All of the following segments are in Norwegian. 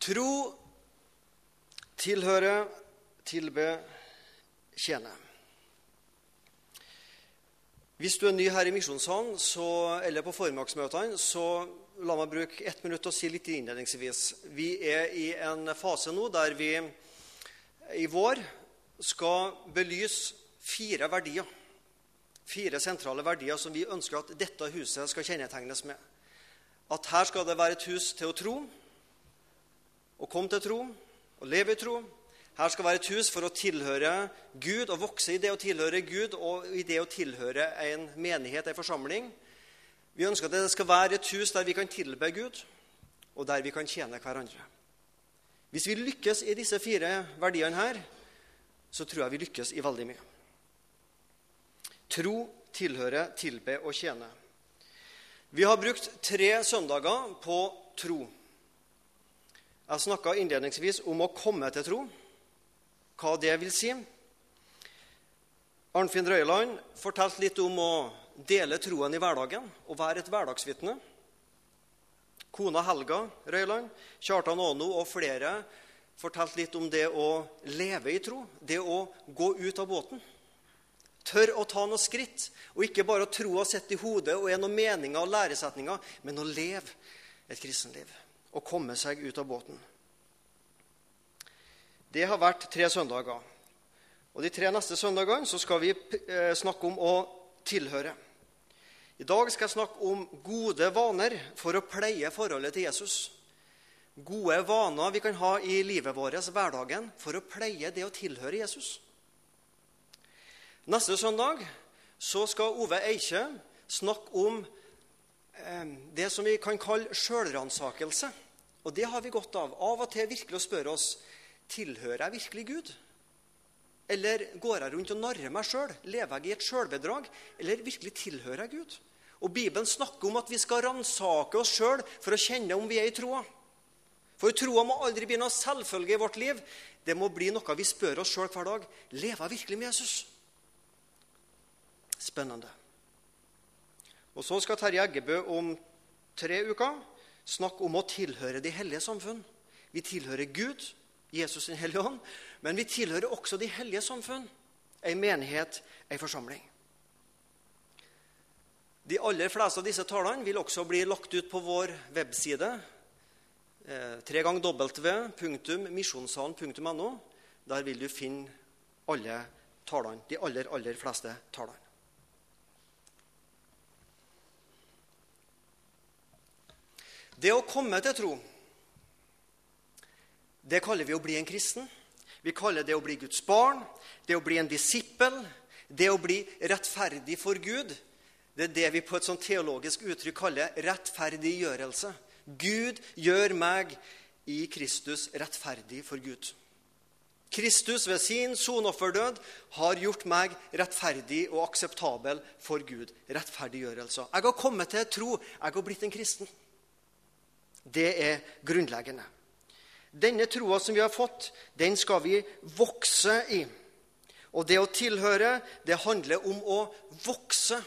Tro, tilhøre, tilbe, tjene. Hvis du er ny her i Misjonssalen eller på formiddagsmøtene, så la meg bruke ett minutt og si litt innledningsvis. Vi er i en fase nå der vi i vår skal belyse fire verdier. Fire sentrale verdier som vi ønsker at dette huset skal kjennetegnes med. At her skal det være et hus til å tro, å kom til tro, og leve i tro. Her skal være et hus for å tilhøre Gud og vokse i det å tilhøre Gud og i det å tilhøre en menighet, en forsamling. Vi ønsker at det skal være et hus der vi kan tilbe Gud, og der vi kan tjene hverandre. Hvis vi lykkes i disse fire verdiene her, så tror jeg vi lykkes i veldig mye. Tro, tilhøre, tilbe og tjene. Vi har brukt tre søndager på tro. Jeg snakka innledningsvis om å komme til tro, hva det vil si. Arnfinn Røyland fortalte litt om å dele troen i hverdagen og være et hverdagsvitne. Kona Helga Røyland, Kjartan Aano og flere fortalte litt om det å leve i tro, det å gå ut av båten. Tør å ta noen skritt, og ikke bare tro og sette i hodet og er noen meninger og læresetninger, men å leve et kristenliv å komme seg ut av båten. Det har vært tre søndager. Og De tre neste søndagene så skal vi eh, snakke om å tilhøre. I dag skal jeg snakke om gode vaner for å pleie forholdet til Jesus. Gode vaner vi kan ha i livet vårt, hverdagen, for å pleie det å tilhøre Jesus. Neste søndag så skal Ove Eikje snakke om det som vi kan kalle sjølransakelse. Og det har vi godt av. Av og til virkelig å spørre oss tilhører jeg virkelig Gud. Eller går jeg rundt og narrer meg sjøl? Lever jeg i et sjølbedrag? Eller virkelig tilhører jeg Gud? Og Bibelen snakker om at vi skal ransake oss sjøl for å kjenne om vi er i troa. For troa må aldri bli noe selvfølge i vårt liv. Det må bli noe vi spør oss sjøl hver dag. Lever jeg virkelig med Jesus? Spennende. Og så skal Terje Eggebø om tre uker snakke om å tilhøre de hellige samfunn. Vi tilhører Gud, Jesus sin hellige ånd, men vi tilhører også de hellige samfunn. Ei menighet, ei forsamling. De aller fleste av disse talene vil også bli lagt ut på vår webside. Eh, tre ganger w.misjonssalen.no. Der vil du finne alle talene, de aller, aller fleste talene. Det å komme til tro, det kaller vi å bli en kristen. Vi kaller det å bli Guds barn, det å bli en disippel, det å bli rettferdig for Gud. Det er det vi på et sånt teologisk uttrykk kaller rettferdiggjørelse. Gud gjør meg i Kristus rettferdig for Gud. Kristus ved sin sonofferdød har gjort meg rettferdig og akseptabel for Gud. Rettferdiggjørelse. Jeg har kommet til tro. Jeg har blitt en kristen. Det er grunnleggende. Denne troa som vi har fått, den skal vi vokse i. Og det å tilhøre, det handler om å vokse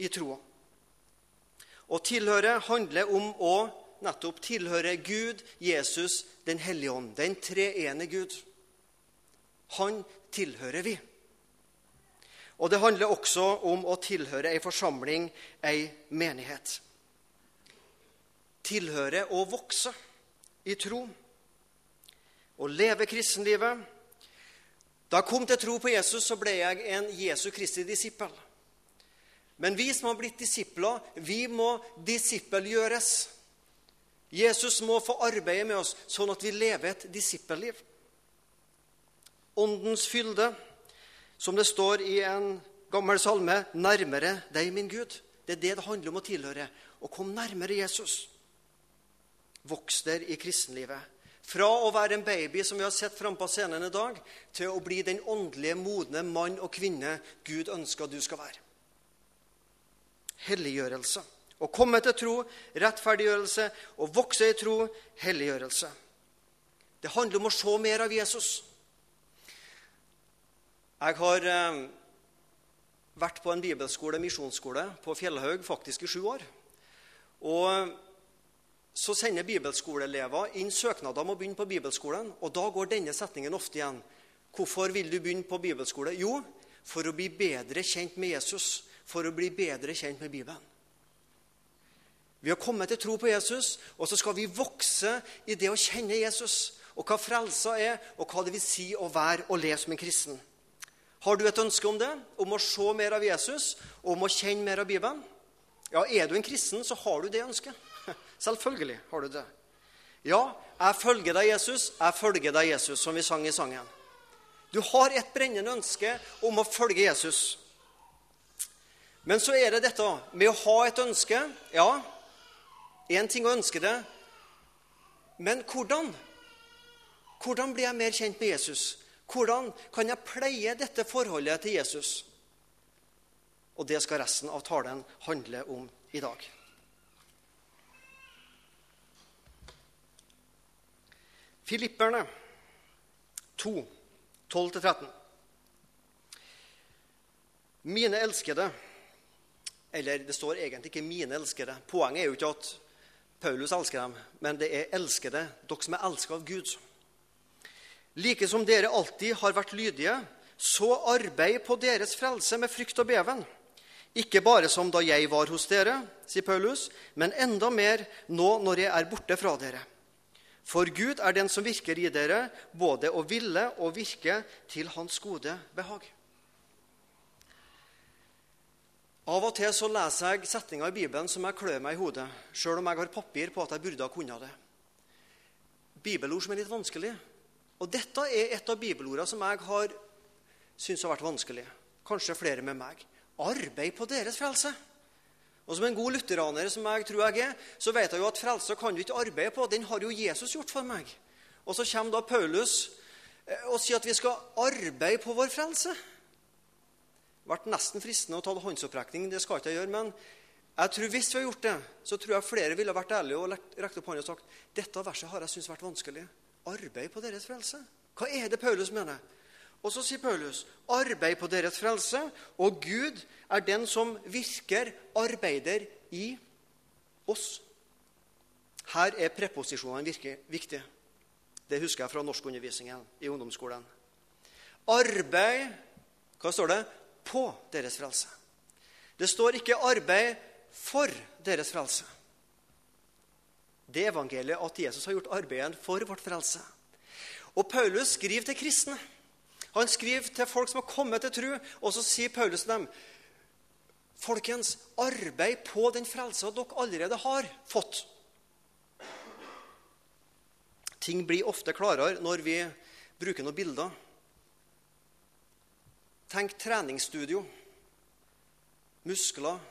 i troa. Å tilhøre handler om å nettopp tilhøre Gud, Jesus, Den hellige ånd, den treene Gud. Han tilhører vi. Og det handler også om å tilhøre ei forsamling, ei menighet tilhøre og vokse i tro og leve kristenlivet. Da jeg kom til tro på Jesus, så ble jeg en Jesu Kristi disippel. Men vi som har blitt disipler, vi må disippelgjøres. Jesus må få arbeide med oss sånn at vi lever et disippelliv. Åndens fylde, som det står i en gammel salme, 'Nærmere deg, min Gud'. Det er det det handler om å tilhøre. Å komme nærmere Jesus vokst der i kristenlivet. Fra å være en baby som vi har sett fram på scenen i dag, til å bli den åndelige, modne mann og kvinne Gud ønsker du skal være. Helliggjørelse. Å komme til tro, rettferdiggjørelse. Å vokse i tro, helliggjørelse. Det handler om å se mer av Jesus. Jeg har eh, vært på en bibelskole, misjonsskole, på Fjellhaug faktisk i sju år. Og så sender bibelskoleelever inn søknader om å begynne på bibelskolen. Og da går denne setningen ofte igjen. Hvorfor vil du begynne på bibelskole? Jo, for å bli bedre kjent med Jesus. For å bli bedre kjent med Bibelen. Vi har kommet til tro på Jesus, og så skal vi vokse i det å kjenne Jesus. Og hva frelsa er, og hva det vil si å være og leve som en kristen. Har du et ønske om det? Om å se mer av Jesus? Og om å kjenne mer av Bibelen? Ja, er du en kristen, så har du det ønsket. Selvfølgelig har du det. Ja, jeg følger deg, Jesus. Jeg følger deg, Jesus, som vi sang i sangen. Du har et brennende ønske om å følge Jesus. Men så er det dette med å ha et ønske. Ja, én ting å ønske det, men hvordan? Hvordan blir jeg mer kjent med Jesus? Hvordan kan jeg pleie dette forholdet til Jesus? Og det skal resten av talen handle om i dag. Filipperne 2, 12-13. Mine elskede Eller det står egentlig ikke 'mine elskede'. Poenget er jo ikke at Paulus elsker dem, men det er 'elskede', dere som er elska av Gud. Like som dere alltid har vært lydige, så arbeid på deres frelse med frykt og beven. Ikke bare som da jeg var hos dere, sier Paulus, men enda mer nå når jeg er borte fra dere. For Gud er den som virker i dere, både å ville og virke til Hans gode behag. Av og til så leser jeg setninger i Bibelen som jeg klør meg i hodet, sjøl om jeg har papir på at jeg burde ha kunnet det. Bibelord som er litt vanskelig. Og dette er et av bibelordene som jeg har syntes har vært vanskelig. Kanskje flere med meg. Arbeid på deres frelse. Og Som en god lutheraner som jeg tror jeg er, så vet jeg jo at frelsa kan du ikke arbeide på. Den har jo Jesus gjort for meg. Og så kommer da Paulus eh, og sier at vi skal arbeide på vår frelse. Det ble nesten fristende å ta håndsopprekning. Det skal ikke jeg gjøre. Men jeg tror hvis vi har gjort det, så tror jeg flere ville vært ærlige og rekt opp hånda og sagt dette verset har jeg syntes vært vanskelig. Arbeid på deres frelse. Hva er det Paulus mener? Og så sier Paulus.: Arbeid på deres frelse, og Gud er den som virker, arbeider i oss. Her er preposisjonene viktige. Det husker jeg fra norskundervisningen i ungdomsskolen. Arbeid Hva står det? På deres frelse. Det står ikke 'arbeid for deres frelse'. Det evangeliet at Jesus har gjort arbeidet for vårt frelse. Og Paulus skriver til kristne. Han skriver til folk som har kommet til tro, og så sier Paulus til dem Folkens, arbeid på den frelsa dere allerede har fått. Ting blir ofte klarere når vi bruker noen bilder. Tenk treningsstudio. Muskler.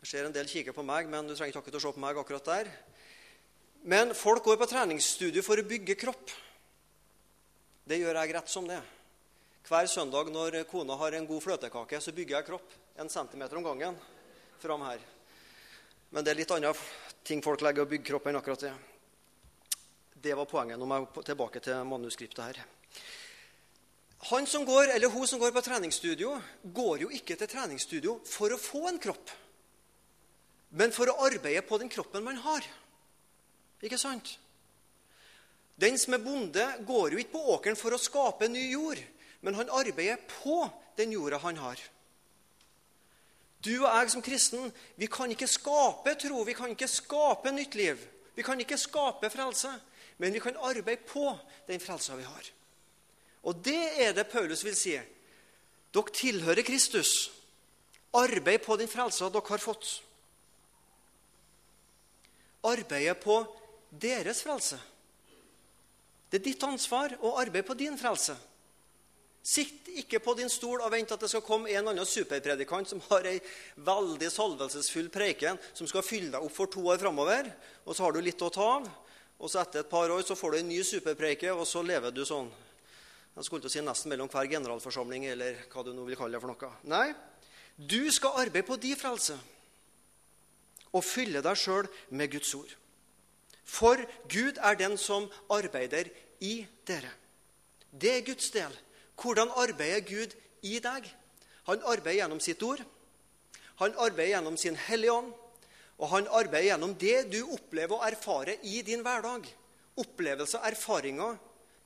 Jeg ser en del kikker på meg, men du trenger ikke å se på meg akkurat der. Men folk går på treningsstudio for å bygge kropp. Det gjør jeg rett som det. Hver søndag når kona har en god fløtekake, så bygger jeg kropp en centimeter om gangen fram her. Men det er litt andre ting folk legger å bygge kropp enn akkurat det. Det var poenget. Nå må jeg tilbake til manuskriptet her. Han som går, eller Hun som går på treningsstudio, går jo ikke til treningsstudio for å få en kropp, men for å arbeide på den kroppen man har. Ikke sant? Den som er bonde, går jo ikke på åkeren for å skape ny jord, men han arbeider på den jorda han har. Du og jeg som kristen vi kan ikke skape tro, vi kan ikke skape nytt liv. Vi kan ikke skape frelse, men vi kan arbeide på den frelsa vi har. Og det er det Paulus vil si. Dere tilhører Kristus. Arbeid på den frelsa dere har fått. Arbeide på deres frelse. Det er ditt ansvar å arbeide på din frelse. Sitt ikke på din stol og vent at det skal komme en annen superpredikant som har ei veldig salvelsesfull preken som skal fylle deg opp for to år framover, og så har du litt å ta av. Og så etter et par år så får du en ny superpreike, og så lever du sånn. Jeg skulle til å si nesten mellom hver generalforsamling, eller hva du nå vil kalle det for noe. Nei, du skal arbeide på din frelse og fylle deg sjøl med Guds ord. For Gud er den som arbeider i dere. Det er Guds del. Hvordan arbeider Gud i deg? Han arbeider gjennom sitt ord. Han arbeider gjennom sin Hellige Ånd. Og han arbeider gjennom det du opplever og erfarer i din hverdag. Opplevelser, erfaringer,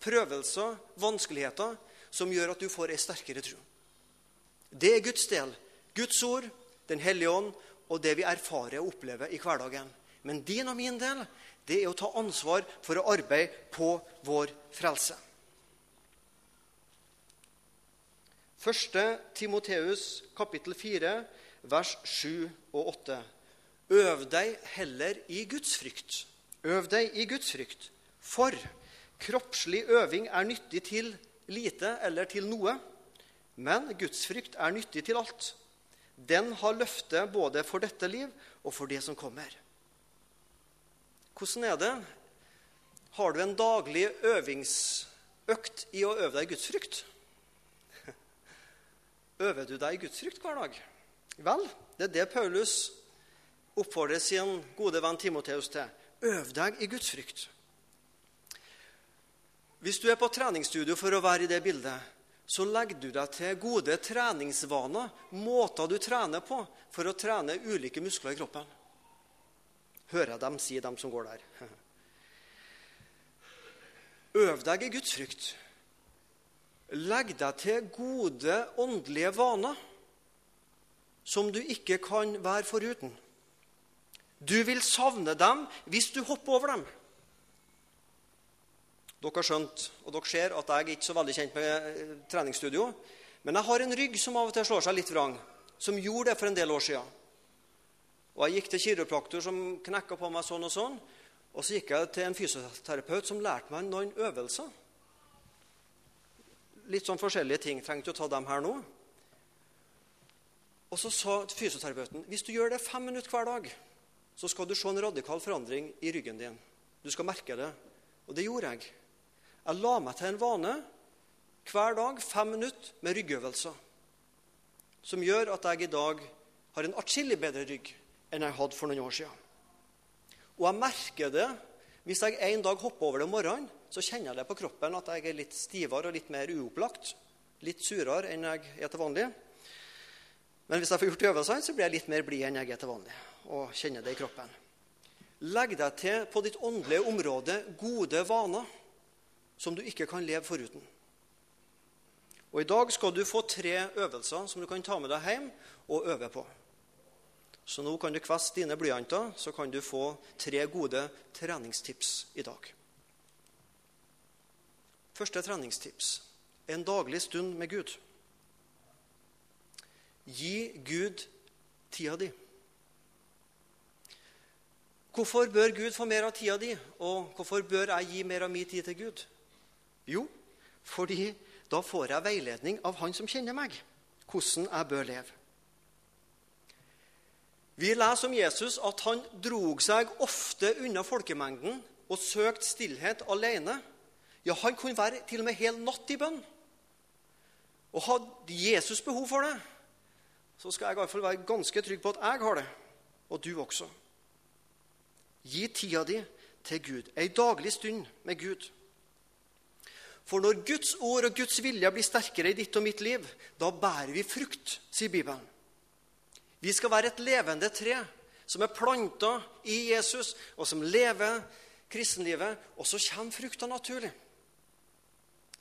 prøvelser, vanskeligheter som gjør at du får ei sterkere tro. Det er Guds del. Guds ord, Den hellige ånd og det vi erfarer og opplever i hverdagen. Men din og min del det er å ta ansvar for å arbeide på vår frelse. 1. Timoteus kapittel 4, vers 7 og 8. Øv deg heller i Guds frykt. Øv deg i Guds frykt. For kroppslig øving er nyttig til lite eller til noe, men Guds frykt er nyttig til alt. Den har løfte både for dette liv og for det som kommer. Hvordan er det? Har du en daglig øvingsøkt i å øve deg i Guds frykt? Øver du deg i Guds frykt hver dag? Vel, det er det Paulus oppfordrer sin gode venn Timoteus til. Øv deg i Guds frykt. Hvis du er på treningsstudio for å være i det bildet, så legger du deg til gode treningsvaner, måter du trener på, for å trene ulike muskler i kroppen. Hører jeg dem si, dem som går der. Øv deg i Guds frykt. Legg deg til gode åndelige vaner som du ikke kan være foruten. Du vil savne dem hvis du hopper over dem. Dere har skjønt, og dere ser, at jeg er ikke så veldig kjent med eh, treningsstudio. Men jeg har en rygg som av og til slår seg litt vrang, som gjorde det for en del år siden. Og Jeg gikk til kiropraktor som knekka på meg sånn og sånn. Og så gikk jeg til en fysioterapeut som lærte meg noen øvelser. Litt sånn forskjellige ting. Trengte å ta dem her nå. Og så sa fysioterapeuten hvis du gjør det fem minutter hver dag, så skal du se en radikal forandring i ryggen din. Du skal merke det. Og det gjorde jeg. Jeg la meg til en vane hver dag fem minutter med ryggøvelser. Som gjør at jeg i dag har en atskillig bedre rygg enn jeg hadde for noen år siden. Og jeg merker det hvis jeg en dag hopper over det om morgenen. Så kjenner jeg det på kroppen at jeg er litt stivere og litt mer uopplagt. Litt surere enn jeg er til vanlig. Men hvis jeg får gjort øvelsene, så blir jeg litt mer blid enn jeg er til vanlig. Og kjenner det i kroppen. Legg deg til på ditt åndelige område gode vaner som du ikke kan leve foruten. Og I dag skal du få tre øvelser som du kan ta med deg hjem og øve på. Så nå kan du kveste dine blyanter, så kan du få tre gode treningstips i dag. Første treningstips en daglig stund med Gud. Gi Gud tida di. Hvorfor bør Gud få mer av tida di, og hvorfor bør jeg gi mer av min tid til Gud? Jo, fordi da får jeg veiledning av han som kjenner meg, hvordan jeg bør leve. Vi leser om Jesus at han drog seg ofte unna folkemengden og søkte stillhet alene. Ja, han kunne være til og med hel natt i bønn. Og hadde Jesus behov for det, så skal jeg i hvert fall være ganske trygg på at jeg har det, og du også. Gi tida di til Gud, ei daglig stund med Gud. For når Guds ord og Guds vilje blir sterkere i ditt og mitt liv, da bærer vi frukt, sier Bibelen. Vi skal være et levende tre som er planta i Jesus, og som lever kristenlivet. Og så kommer frukta naturlig.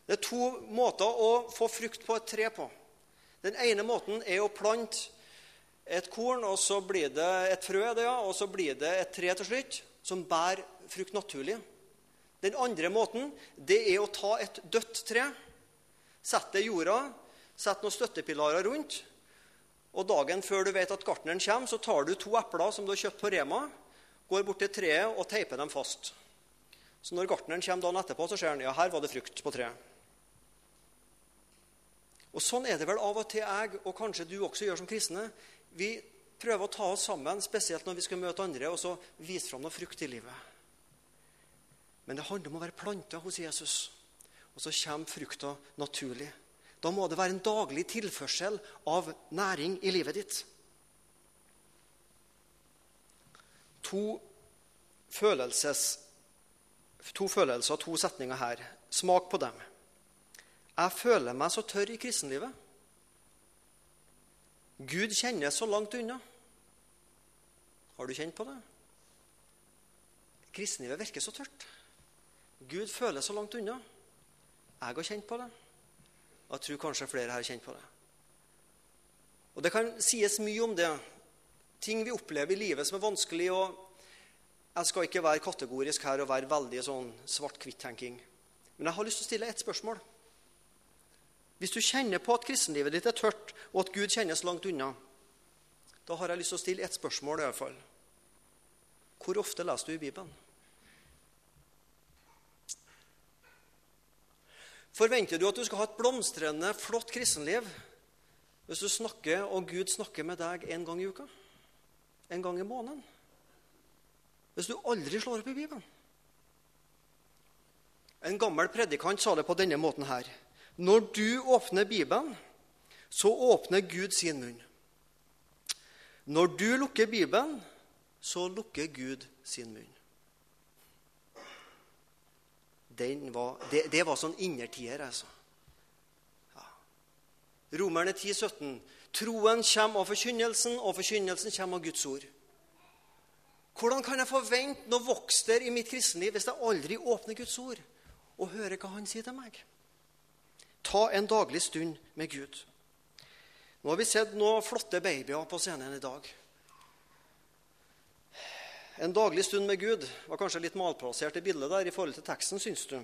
Det er to måter å få frukt på et tre på. Den ene måten er å plante et korn, og så blir det et frø, det, ja, og så blir det et tre til slutt, som bærer frukt naturlig. Den andre måten det er å ta et dødt tre, sette det i jorda, sette noen støttepilarer rundt. Og dagen før du vet at gartneren kommer, så tar du to epler som du har kjøpt på Rema, går bort til treet og teiper dem fast. Så når gartneren kommer dagen etterpå, så ser han ja, her var det frukt på treet. Og Sånn er det vel av og til jeg, og kanskje du også gjør som kristne. Vi prøver å ta oss sammen, spesielt når vi skal møte andre, og så vise fram noe frukt i livet. Men det handler om å være planta hos Jesus. Og så kommer frukta naturlig. Da må det være en daglig tilførsel av næring i livet ditt. To, følelses, to følelser, to setninger her. Smak på dem. Jeg føler meg så tørr i kristenlivet. Gud kjennes så langt unna. Har du kjent på det? Kristenlivet virker så tørt. Gud føles så langt unna. Jeg har kjent på det. Jeg tror kanskje flere har kjent på det. Og Det kan sies mye om det. Ting vi opplever i livet som er vanskelig. og Jeg skal ikke være kategorisk her og være veldig sånn svart-hvitt-tenking. Men jeg har lyst til å stille ett spørsmål. Hvis du kjenner på at kristenlivet ditt er tørt, og at Gud kjennes langt unna, da har jeg lyst til å stille ett spørsmål i hvert fall. Hvor ofte leser du i Bibelen? Forventer du at du skal ha et blomstrende, flott kristenliv hvis du snakker, og Gud snakker med deg en gang i uka? En gang i måneden? Hvis du aldri slår opp i Bibelen? En gammel predikant sa det på denne måten her. Når du åpner Bibelen, så åpner Gud sin munn. Når du lukker Bibelen, så lukker Gud sin munn. Var, det, det, var sånn innertier, altså. Ja. Romerne 10, 17. Troen kommer av forkynnelsen, og forkynnelsen kommer av Guds ord. Hvordan kan jeg forvente noe vokster i mitt kristenliv hvis jeg aldri åpner Guds ord og hører hva Han sier til meg? Ta en daglig stund med Gud. Nå har vi sett noen flotte babyer på scenen i dag. En daglig stund med Gud var kanskje litt malplassert i bildet der i forhold til teksten, syns du.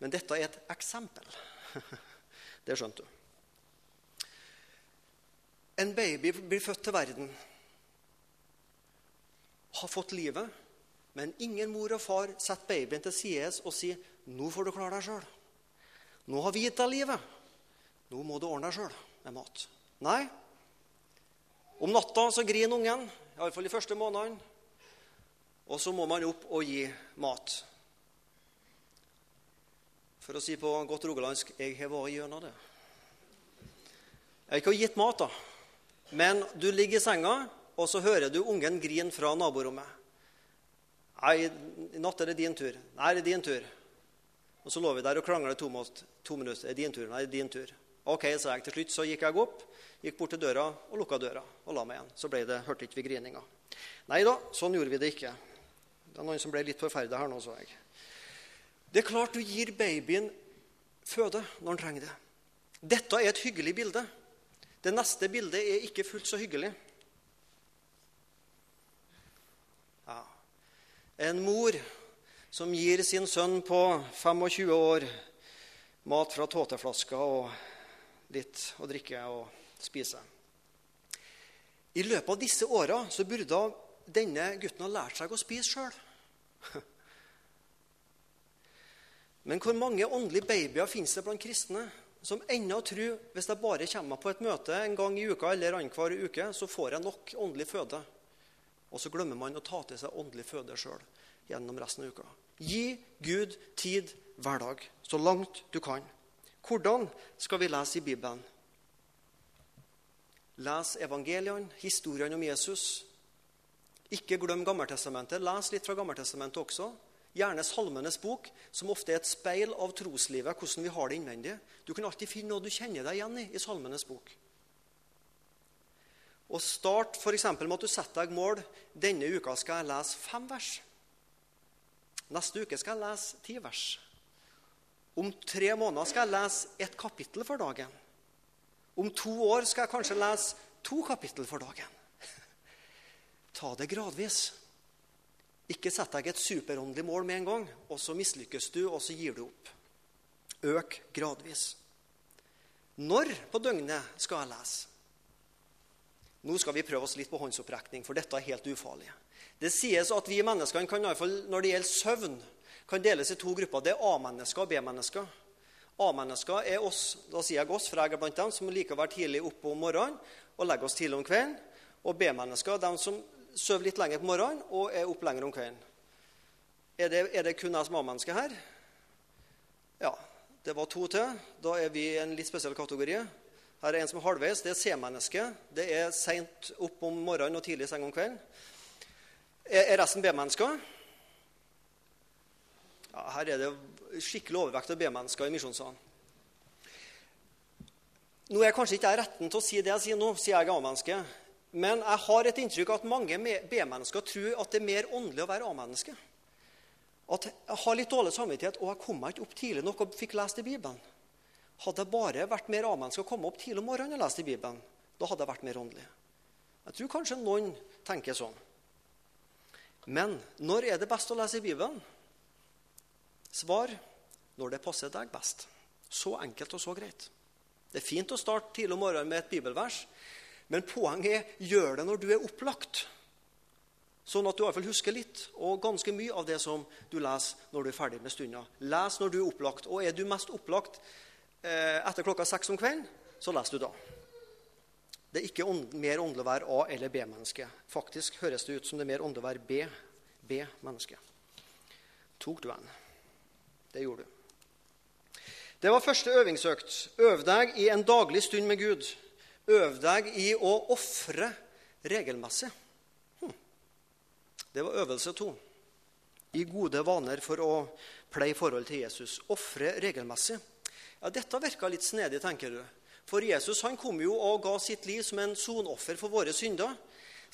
Men dette er et eksempel. Det skjønte du. En baby blir født til verden, har fått livet, men ingen mor og far setter babyen til side og sier 'Nå får du klare deg sjøl'. 'Nå har vi gitt deg livet. Nå må du ordne deg sjøl med mat'. Nei. Om natta så griner ungen, iallfall de første månedene. Og så må man opp og gi mat. For å si på godt rogalandsk jeg har vært gjennom det. Jeg har ikke gitt mat, da. Men du ligger i senga, og så hører du ungen grine fra naborommet. Nei, i natt er det din tur. Nei, det er din tur. Og så lå vi der og krangla to, to minutter. Er din tur? Nei, din tur. Ok, sa jeg. Til slutt så gikk jeg opp, gikk bort til døra og lukka døra og la meg igjen. Så ble det, hørte ikke vi grininga. Nei da, sånn gjorde vi det ikke. Det er noen som ble litt forferda her nå, så jeg. Det er klart du gir babyen føde når han trenger det. Dette er et hyggelig bilde. Det neste bildet er ikke fullt så hyggelig. Ja. En mor som gir sin sønn på 25 år mat fra tåteflaska og litt å drikke og spise. I løpet av disse åra burde denne gutten ha lært seg å spise sjøl. Men hvor mange åndelige babyer finnes det blant kristne som ennå tror hvis jeg bare kommer på et møte en gang i uka eller annenhver uke, så får jeg nok åndelig føde? Og så glemmer man å ta til seg åndelig føde sjøl gjennom resten av uka. Gi Gud tid hver dag, så langt du kan. Hvordan skal vi lese i Bibelen? Les evangeliene, historiene om Jesus, ikke glem Gammeltestamentet. Les litt fra Gammeltestamentet også. Gjerne Salmenes bok, som ofte er et speil av troslivet, hvordan vi har det innvendig. Du kan alltid finne noe du kjenner deg igjen i i Salmenes bok. Og Start f.eks. med at du setter deg mål. Denne uka skal jeg lese fem vers. Neste uke skal jeg lese ti vers. Om tre måneder skal jeg lese ett kapittel for dagen. Om to år skal jeg kanskje lese to kapittel for dagen. Ta det gradvis. Ikke sett deg et superåndelig mål med en gang, og så mislykkes du, og så gir du opp. Øk gradvis. Når på døgnet skal jeg lese? Nå skal vi prøve oss litt på håndsopprekning, for dette er helt ufarlig. Det sies at vi menneskene kan, iallfall når det gjelder søvn, kan deles i to grupper. Det er A-mennesker og B-mennesker. A-mennesker er oss, da sier jeg oss, for jeg er blant dem som liker å være tidlig oppe om morgenen og legge oss tidlig om kvelden. Og B-mennesker er de som sover litt lenger på morgenen og er oppe lenger om kvelden. Er det, er det kun jeg som A-menneske her? Ja. Det var to til. Da er vi i en litt spesiell kategori. Her er en som er halvveis. Det er C-mennesket. Det er seint opp om morgenen og tidlig seng om kvelden. Er, resten B-mennesker? Ja, her er det skikkelig overvekt av B-mennesker i misjonssalen. Nå er jeg kanskje ikke jeg retten til å si det jeg sier nå, sier jeg A-menneske. Men jeg har et inntrykk av at mange B-mennesker tror at det er mer åndelig å være A-menneske. At jeg har litt dårlig samvittighet, og jeg kom meg ikke opp tidlig nok og fikk lest i Bibelen. Hadde jeg bare vært mer A-menneske og kommet opp tidlig om morgenen og lest i Bibelen, da hadde jeg vært mer åndelig. Jeg tror kanskje noen tenker sånn. Men når er det best å lese i Bibelen? Svar når det passer deg best. Så enkelt og så greit. Det er fint å starte tidlig om morgenen med et bibelvers, men poenget er gjør det når du er opplagt. Sånn at du i hvert fall husker litt, og ganske mye av det som du leser når du er ferdig med stunda. Les når du er opplagt. Og er du mest opplagt eh, etter klokka seks om kvelden, så leser du da. Det er ikke mer åndelig å være A- eller B-menneske. Faktisk høres det ut som det er mer åndelig å være B. B-menneske. Tok du en? Det gjorde du. Det var første øvingsøkt. Øv deg i en daglig stund med Gud. Øv deg i å ofre regelmessig. Hm. Det var øvelse to. I gode vaner for å pleie forhold til Jesus. Ofre regelmessig. Ja, Dette virka litt snedig, tenker du. For Jesus han kom jo og ga sitt liv som en sonoffer for våre synder.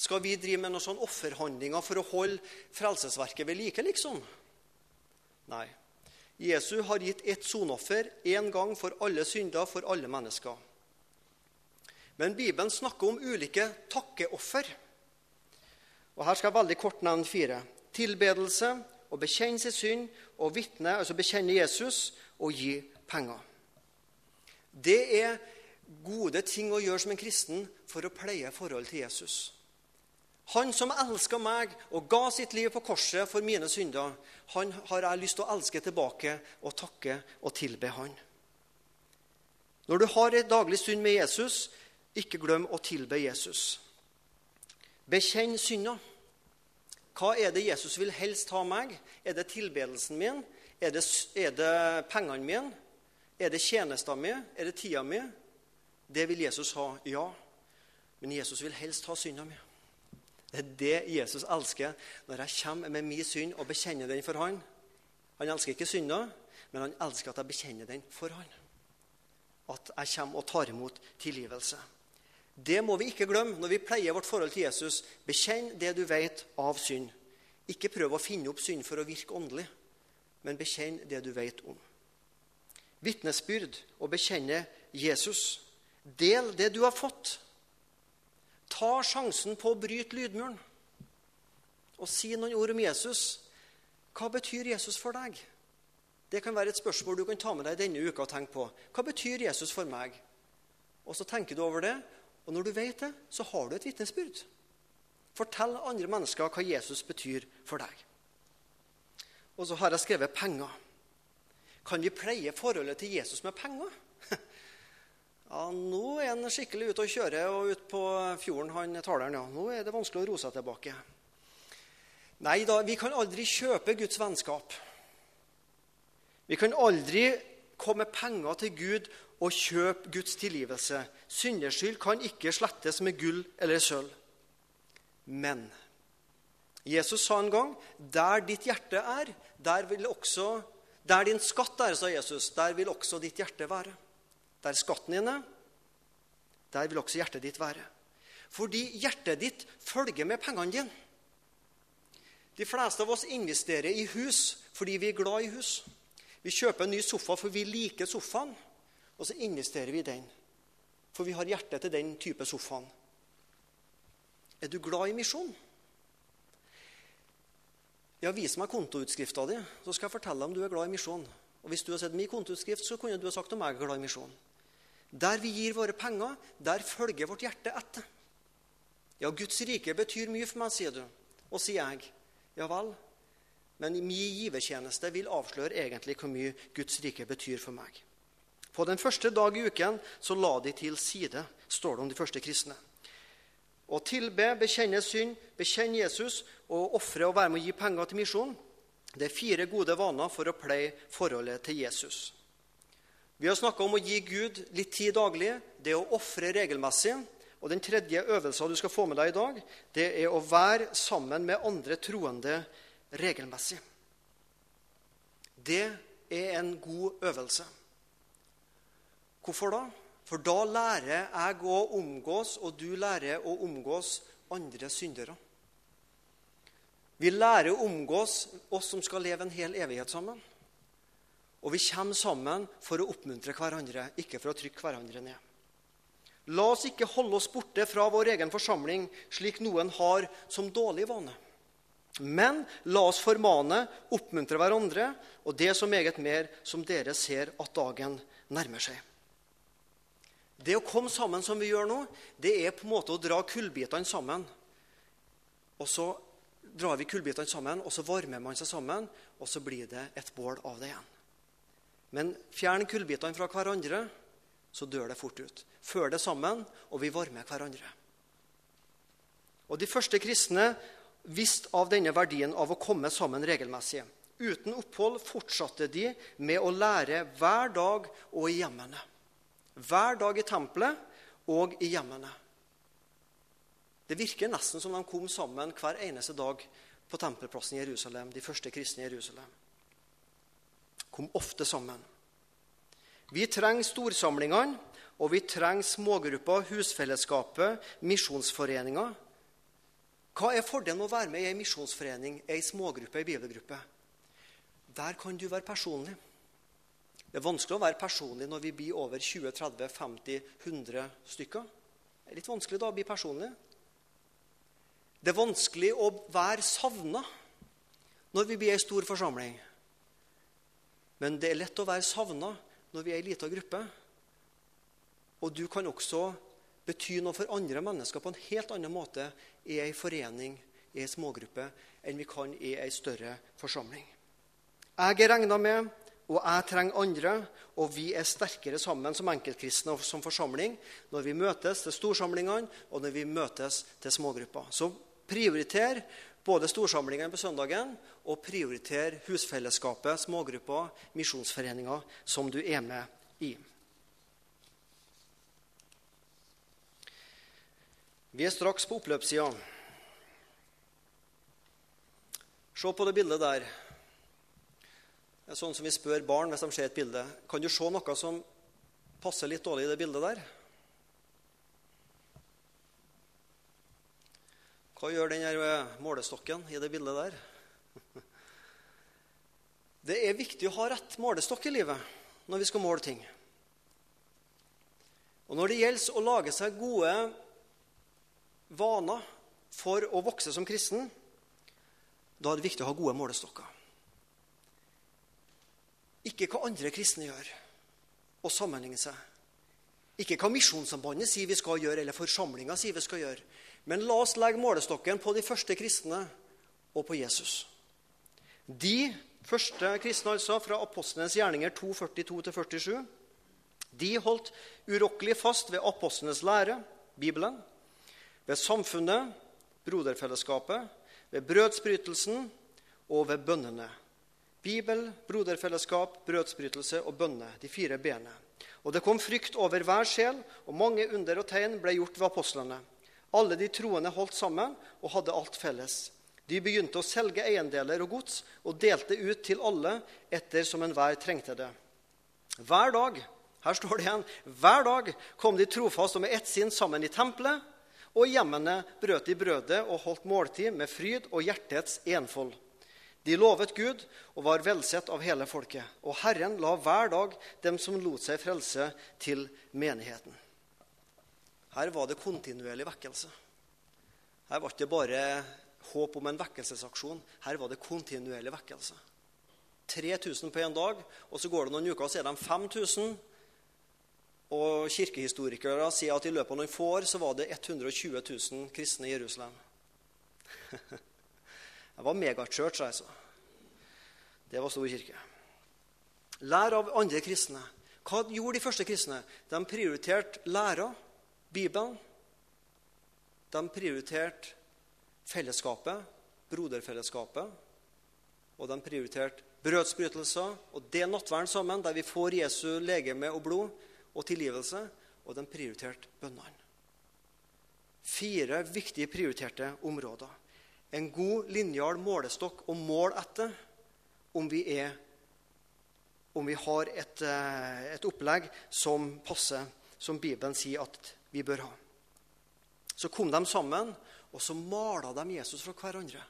Skal vi drive med noen sånne offerhandlinger for å holde frelsesverket ved like, liksom? Nei. Jesus har gitt ett sonoffer én gang for alle synder for alle mennesker. Men Bibelen snakker om ulike takkeoffer. Og Her skal jeg veldig kort nevne fire. Tilbedelse, å bekjenne sin synd, og vitne, altså bekjenne Jesus, og gi penger. Det er gode ting å gjøre som en kristen for å pleie forholdet til Jesus. Han som elska meg og ga sitt liv på korset for mine synder, han har jeg lyst til å elske tilbake og takke og tilbe han. Når du har en daglig stund med Jesus, ikke glem å tilbe Jesus. Bekjenn synda. Hva er det Jesus vil helst ha meg? Er det tilbedelsen min? Er det, er det pengene mine? Er det tjenesten min? Er det tida mi? Det vil Jesus ha, ja. Men Jesus vil helst ha synda mi. Det er det Jesus elsker når jeg kommer med min synd og bekjenner den for han. Han elsker ikke synda, men han elsker at jeg bekjenner den for han. At jeg kommer og tar imot tilgivelse. Det må vi ikke glemme når vi pleier vårt forhold til Jesus. Bekjenn det du vet av synd. Ikke prøv å finne opp synd for å virke åndelig, men bekjenn det du vet om. Vitnesbyrd og bekjenne Jesus. Del det du har fått. Ta sjansen på å bryte lydmuren og si noen ord om Jesus. Hva betyr Jesus for deg? Det kan være et spørsmål du kan ta med deg denne uka og tenke på. Hva betyr Jesus for meg? Og så tenker du over det, og når du vet det, så har du et vitnesbyrd. Fortell andre mennesker hva Jesus betyr for deg. Og så har jeg skrevet penger. Kan vi pleie forholdet til Jesus med penger? Skikkelig ute og kjører og ute på fjorden, han taleren. ja. Nå er det vanskelig å roe seg tilbake. Nei da, vi kan aldri kjøpe Guds vennskap. Vi kan aldri komme penger til Gud og kjøpe Guds tilgivelse. Synderskyld kan ikke slettes med gull eller sølv. Men Jesus sa en gang der ditt hjerte er, der vil også Der din skatt er, sa Jesus, der vil også ditt hjerte være. Der skatten din er, der vil også hjertet ditt være. Fordi hjertet ditt følger med pengene dine. De fleste av oss investerer i hus fordi vi er glad i hus. Vi kjøper en ny sofa for vi liker sofaen, og så investerer vi i den. For vi har hjertet til den type sofaen. Er du glad i misjon? Ja, vis meg kontoutskrifta di, så skal jeg fortelle om du er glad i misjon. Og Hvis du har sett min kontoutskrift, så kunne du ha sagt om jeg er glad i misjon. Der vi gir våre penger, der følger vårt hjerte etter. Ja, Guds rike betyr mye for meg, sier du. Og sier jeg. Ja vel. Men min givertjeneste vil avsløre egentlig hvor mye Guds rike betyr for meg. På den første dag i uken så la de til side, står det om de første kristne. Å tilbe, bekjenne synd, bekjenne Jesus og ofre og være med å gi penger til misjon, det er fire gode vaner for å pleie forholdet til Jesus. Vi har snakka om å gi Gud litt tid daglig, det å ofre regelmessig. Og den tredje øvelsen du skal få med deg i dag, det er å være sammen med andre troende regelmessig. Det er en god øvelse. Hvorfor da? For da lærer jeg å omgås, og du lærer å omgås andre syndere. Vi lærer å omgås oss som skal leve en hel evighet sammen. Og vi kommer sammen for å oppmuntre hverandre, ikke for å trykke hverandre ned. La oss ikke holde oss borte fra vår egen forsamling, slik noen har som dårlig vane. Men la oss formane, oppmuntre hverandre, og det så meget mer som dere ser at dagen nærmer seg. Det å komme sammen som vi gjør nå, det er på en måte å dra kullbitene sammen. Og så drar vi kullbitene sammen, og så varmer man seg sammen, og så blir det et bål av det igjen. Men fjern kullbitene fra hverandre, så dør det fort ut. Før det sammen, og vi varmer hverandre. Og De første kristne visste av denne verdien av å komme sammen regelmessig. Uten opphold fortsatte de med å lære hver dag og i hjemmene. Hver dag i tempelet og i hjemmene. Det virker nesten som de kom sammen hver eneste dag på tempelplassen i Jerusalem, de første kristne i Jerusalem. Kom ofte sammen. Vi trenger storsamlingene, og vi trenger smågrupper, husfellesskapet, misjonsforeninger. Hva er fordelen med å være med i ei misjonsforening, ei smågruppe, ei bibelgruppe? Der kan du være personlig. Det er vanskelig å være personlig når vi blir over 20-30-50-100 stykker. Det er litt vanskelig da å bli personlig. Det er vanskelig å være savna når vi blir ei stor forsamling. Men det er lett å være savna når vi er ei lita gruppe. Og du kan også bety noe for andre mennesker på en helt annen måte i ei forening, i ei smågruppe, enn vi kan i ei større forsamling. Jeg er regna med, og jeg trenger andre, og vi er sterkere sammen som enkeltkristne og som forsamling når vi møtes til storsamlingene og når vi møtes til smågrupper. Så Prioriter både storsamlingene på søndagen og prioritere husfellesskapet, smågrupper, misjonsforeninger som du er med i. Vi er straks på oppløpssida. Se på det bildet der. Det er sånn som vi spør barn hvis de ser et bilde. Kan du se noe som passer litt dårlig i det bildet der? Hva gjør den eh, målestokken i det bildet der? Det er viktig å ha rett målestokk i livet når vi skal måle ting. Og når det gjelder å lage seg gode vaner for å vokse som kristen, da er det viktig å ha gode målestokker. Ikke hva andre kristne gjør, og sammenligne seg. Ikke hva Misjonssambandet sier vi skal gjøre, eller forsamlinga sier vi skal gjøre. Men la oss legge målestokken på de første kristne og på Jesus. De første kristne, altså, fra apostlenes gjerninger 2.42-47, de holdt urokkelig fast ved apostlenes lære, Bibelen, ved samfunnet, broderfellesskapet, ved brødsbrytelsen og ved bønnene. Bibel, broderfellesskap, brødsbrytelse og bønne, de fire b-ene. Og det kom frykt over hver sjel, og mange under og tegn ble gjort ved apostlene. Alle de troende holdt sammen og hadde alt felles. De begynte å selge eiendeler og gods og delte ut til alle etter som enhver trengte det. Hver dag her står det igjen, hver dag kom de trofast og med ett sinn sammen i tempelet, og i hjemmene brøt de brødet og holdt måltid med fryd og hjertets enfold. De lovet Gud og var velsett av hele folket. Og Herren la hver dag dem som lot seg frelse, til menigheten. Her var det kontinuerlig vekkelse. Her var det ikke bare håp om en vekkelsesaksjon. Her var det kontinuerlig vekkelse. 3000 på én dag, og så går det noen uker, og så er de 5000. Og kirkehistorikere sier at i løpet av noen få år så var det 120 000 kristne i Jerusalem. det var megachurch, altså. Det var stor kirke. Lær av andre kristne. Hva gjorde de første kristne? De prioriterte læra Bibelen. De prioriterte fellesskapet, broderfellesskapet. Og de prioriterte brødsbrytelser og det nattverden sammen, der vi får Jesu legeme og blod og tilgivelse. Og de prioriterte bønnene. Fire viktige prioriterte områder. En god linjal målestokk å måle etter om vi, er, om vi har et, eh, et opplegg som passer som Bibelen sier at vi bør ha. Så kom de sammen, og så mala de Jesus fra hverandre.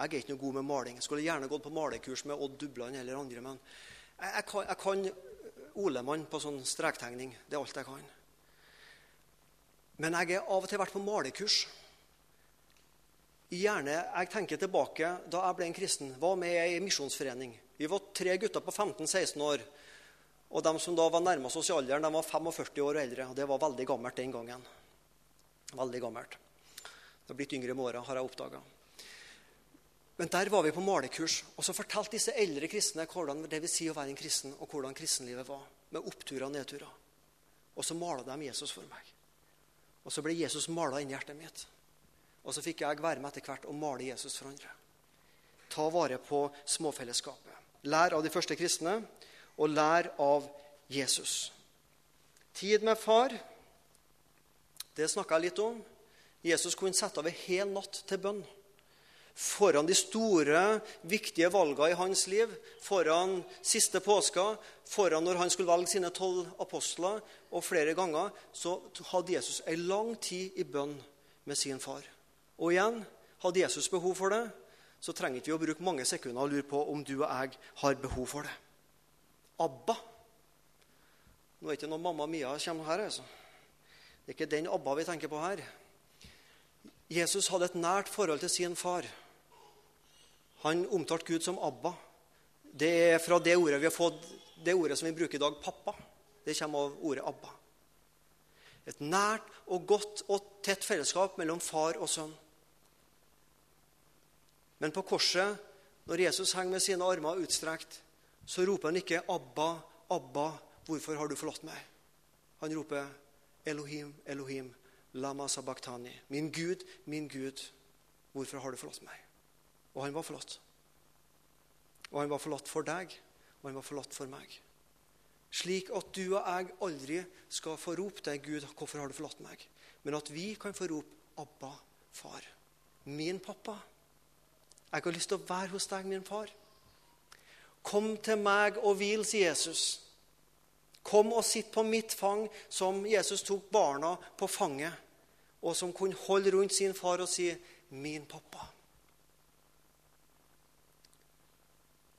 Jeg er ikke noe god med maling. Jeg skulle gjerne gått på malekurs med Odd Dubland eller andre. Men jeg, jeg, kan, jeg kan Olemann på sånn strektegning. Det er alt jeg kan. Men jeg har av og til vært på malekurs. Gjerne, Jeg tenker tilbake da jeg ble en kristen. Var med i en misjonsforening. Vi var tre gutter på 15-16 år. Og de som da var nærmest oss i alderen, de var 45 år og eldre. og Det var veldig gammelt den gangen. Veldig gammelt. Det har blitt yngre med åra, har jeg oppdaga. Men der var vi på malekurs, og så fortalte disse eldre kristne hvordan det vil si å være en kristen, og hvordan kristenlivet var. Med oppturer og nedturer. Og så mala de Jesus for meg. Og så ble Jesus mala inn i hjertet mitt. Og så fikk jeg være med etter hvert og male Jesus for andre. Ta vare på småfellesskapet. Lær av de første kristne, og lær av Jesus. Tid med far, det snakka jeg litt om. Jesus kunne sette av en hel natt til bønn foran de store, viktige valgene i hans liv, foran siste påska, foran når han skulle velge sine tolv apostler, og flere ganger, så hadde Jesus ei lang tid i bønn med sin far. Og igjen, hadde Jesus behov for det, så trenger vi å bruke mange sekunder og lure på om du og jeg har behov for det. Abba. Nå er det ikke noe mamma Mia kommer her. altså. Det er ikke den Abba vi tenker på her. Jesus hadde et nært forhold til sin far. Han omtalte Gud som Abba. Det er fra det ordet vi har fått, det ordet som vi bruker i dag, pappa. Det kommer av ordet Abba. Et nært og godt og tett fellesskap mellom far og sønn. Men på korset, når Jesus henger med sine armer utstrekt, så roper han ikke 'Abba, Abba, hvorfor har du forlatt meg?' Han roper 'Elohim, Elohim, lama sabachthani'. Min Gud, min Gud, hvorfor har du forlatt meg? Og han var forlatt. Og han var forlatt for deg, og han var forlatt for meg. Slik at du og jeg aldri skal få rope deg, Gud, hvorfor har du forlatt meg? Men at vi kan få rope Abba, far. Min pappa. Jeg har lyst til å være hos deg, min far. Kom til meg og hvil, sier Jesus. Kom og sitt på mitt fang, som Jesus tok barna på fanget, og som kunne holde rundt sin far og si, 'Min pappa'.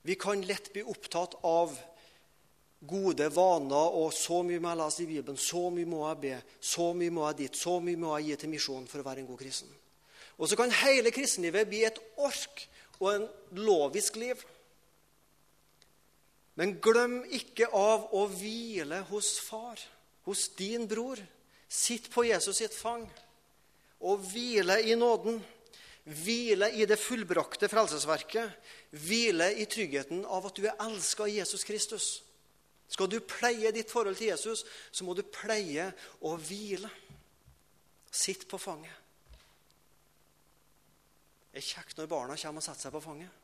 Vi kan lett bli opptatt av gode vaner og 'så mye må jeg lese i Bibelen', 'så mye må jeg be', 'så mye må jeg dit', 'så mye må jeg gi til misjonen for å være en god kristen'. Og så kan hele kristenlivet bli et ork og en lovisk liv. Men glem ikke av å hvile hos far, hos din bror. Sitt på Jesus sitt fang og hvile i nåden. Hvile i det fullbrakte frelsesverket. Hvile i tryggheten av at du er elska av Jesus Kristus. Skal du pleie ditt forhold til Jesus, så må du pleie å hvile. Sitt på fanget. Er kjekt når barna kommer og setter seg på fanget.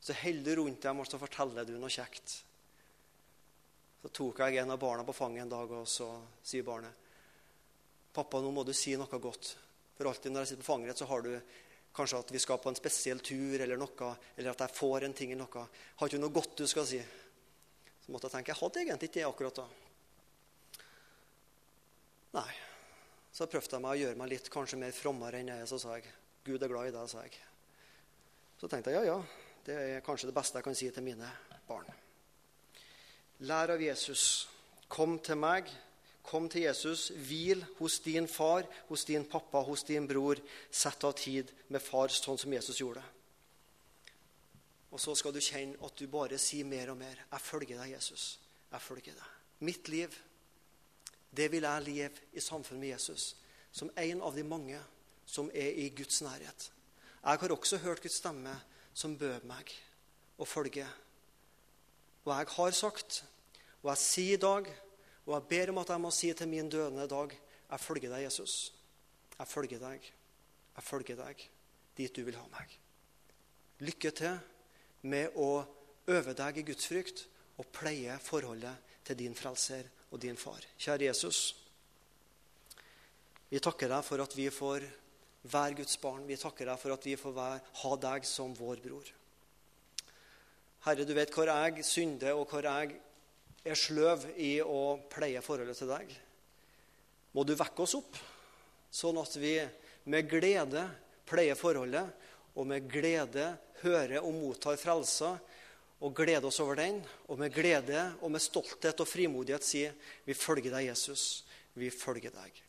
Så holder du rundt dem og så forteller du noe kjekt. Så tok jeg en av barna på fanget en dag, og så sier barnet 'Pappa, nå må du si noe godt.' For alltid når jeg sitter på fanget, så har du kanskje at vi skal på en spesiell tur, eller noe, eller at jeg får en ting eller noe. Har ikke noe godt du skal si? Så måtte jeg tenke jeg hadde egentlig ikke det akkurat da. Nei. Så prøvde jeg meg å gjøre meg litt kanskje mer frommere enn jeg er. Så sa jeg 'Gud er glad i deg', sa jeg. Så tenkte jeg ja, ja. Det er kanskje det beste jeg kan si til mine barn. Lær av Jesus. Kom til meg. Kom til Jesus. Hvil hos din far, hos din pappa, hos din bror. Sett av tid med far, sånn som Jesus gjorde. Og så skal du kjenne at du bare sier mer og mer. Jeg følger deg, Jesus. Jeg følger deg. Mitt liv, det vil jeg leve i samfunn med Jesus. Som en av de mange som er i Guds nærhet. Jeg har også hørt Guds stemme som bød meg å følge. Og jeg har sagt, og jeg sier i dag, og jeg ber om at jeg må si til min døende dag jeg følger deg, Jesus. Jeg følger deg. Jeg følger deg dit du vil ha meg. Lykke til med å øve deg i Guds frykt og pleie forholdet til din frelser og din far. Kjære Jesus. Vi takker deg for at vi får Vær Guds barn. Vi takker deg for at vi får være, ha deg som vår bror. Herre, du vet hvor jeg synder, og hvor jeg er sløv i å pleie forholdet til deg. Må du vekke oss opp, sånn at vi med glede pleier forholdet, og med glede hører og mottar frelsa, og gleder oss over den, og med glede og med stolthet og frimodighet sier vi følger deg, Jesus. Vi følger deg.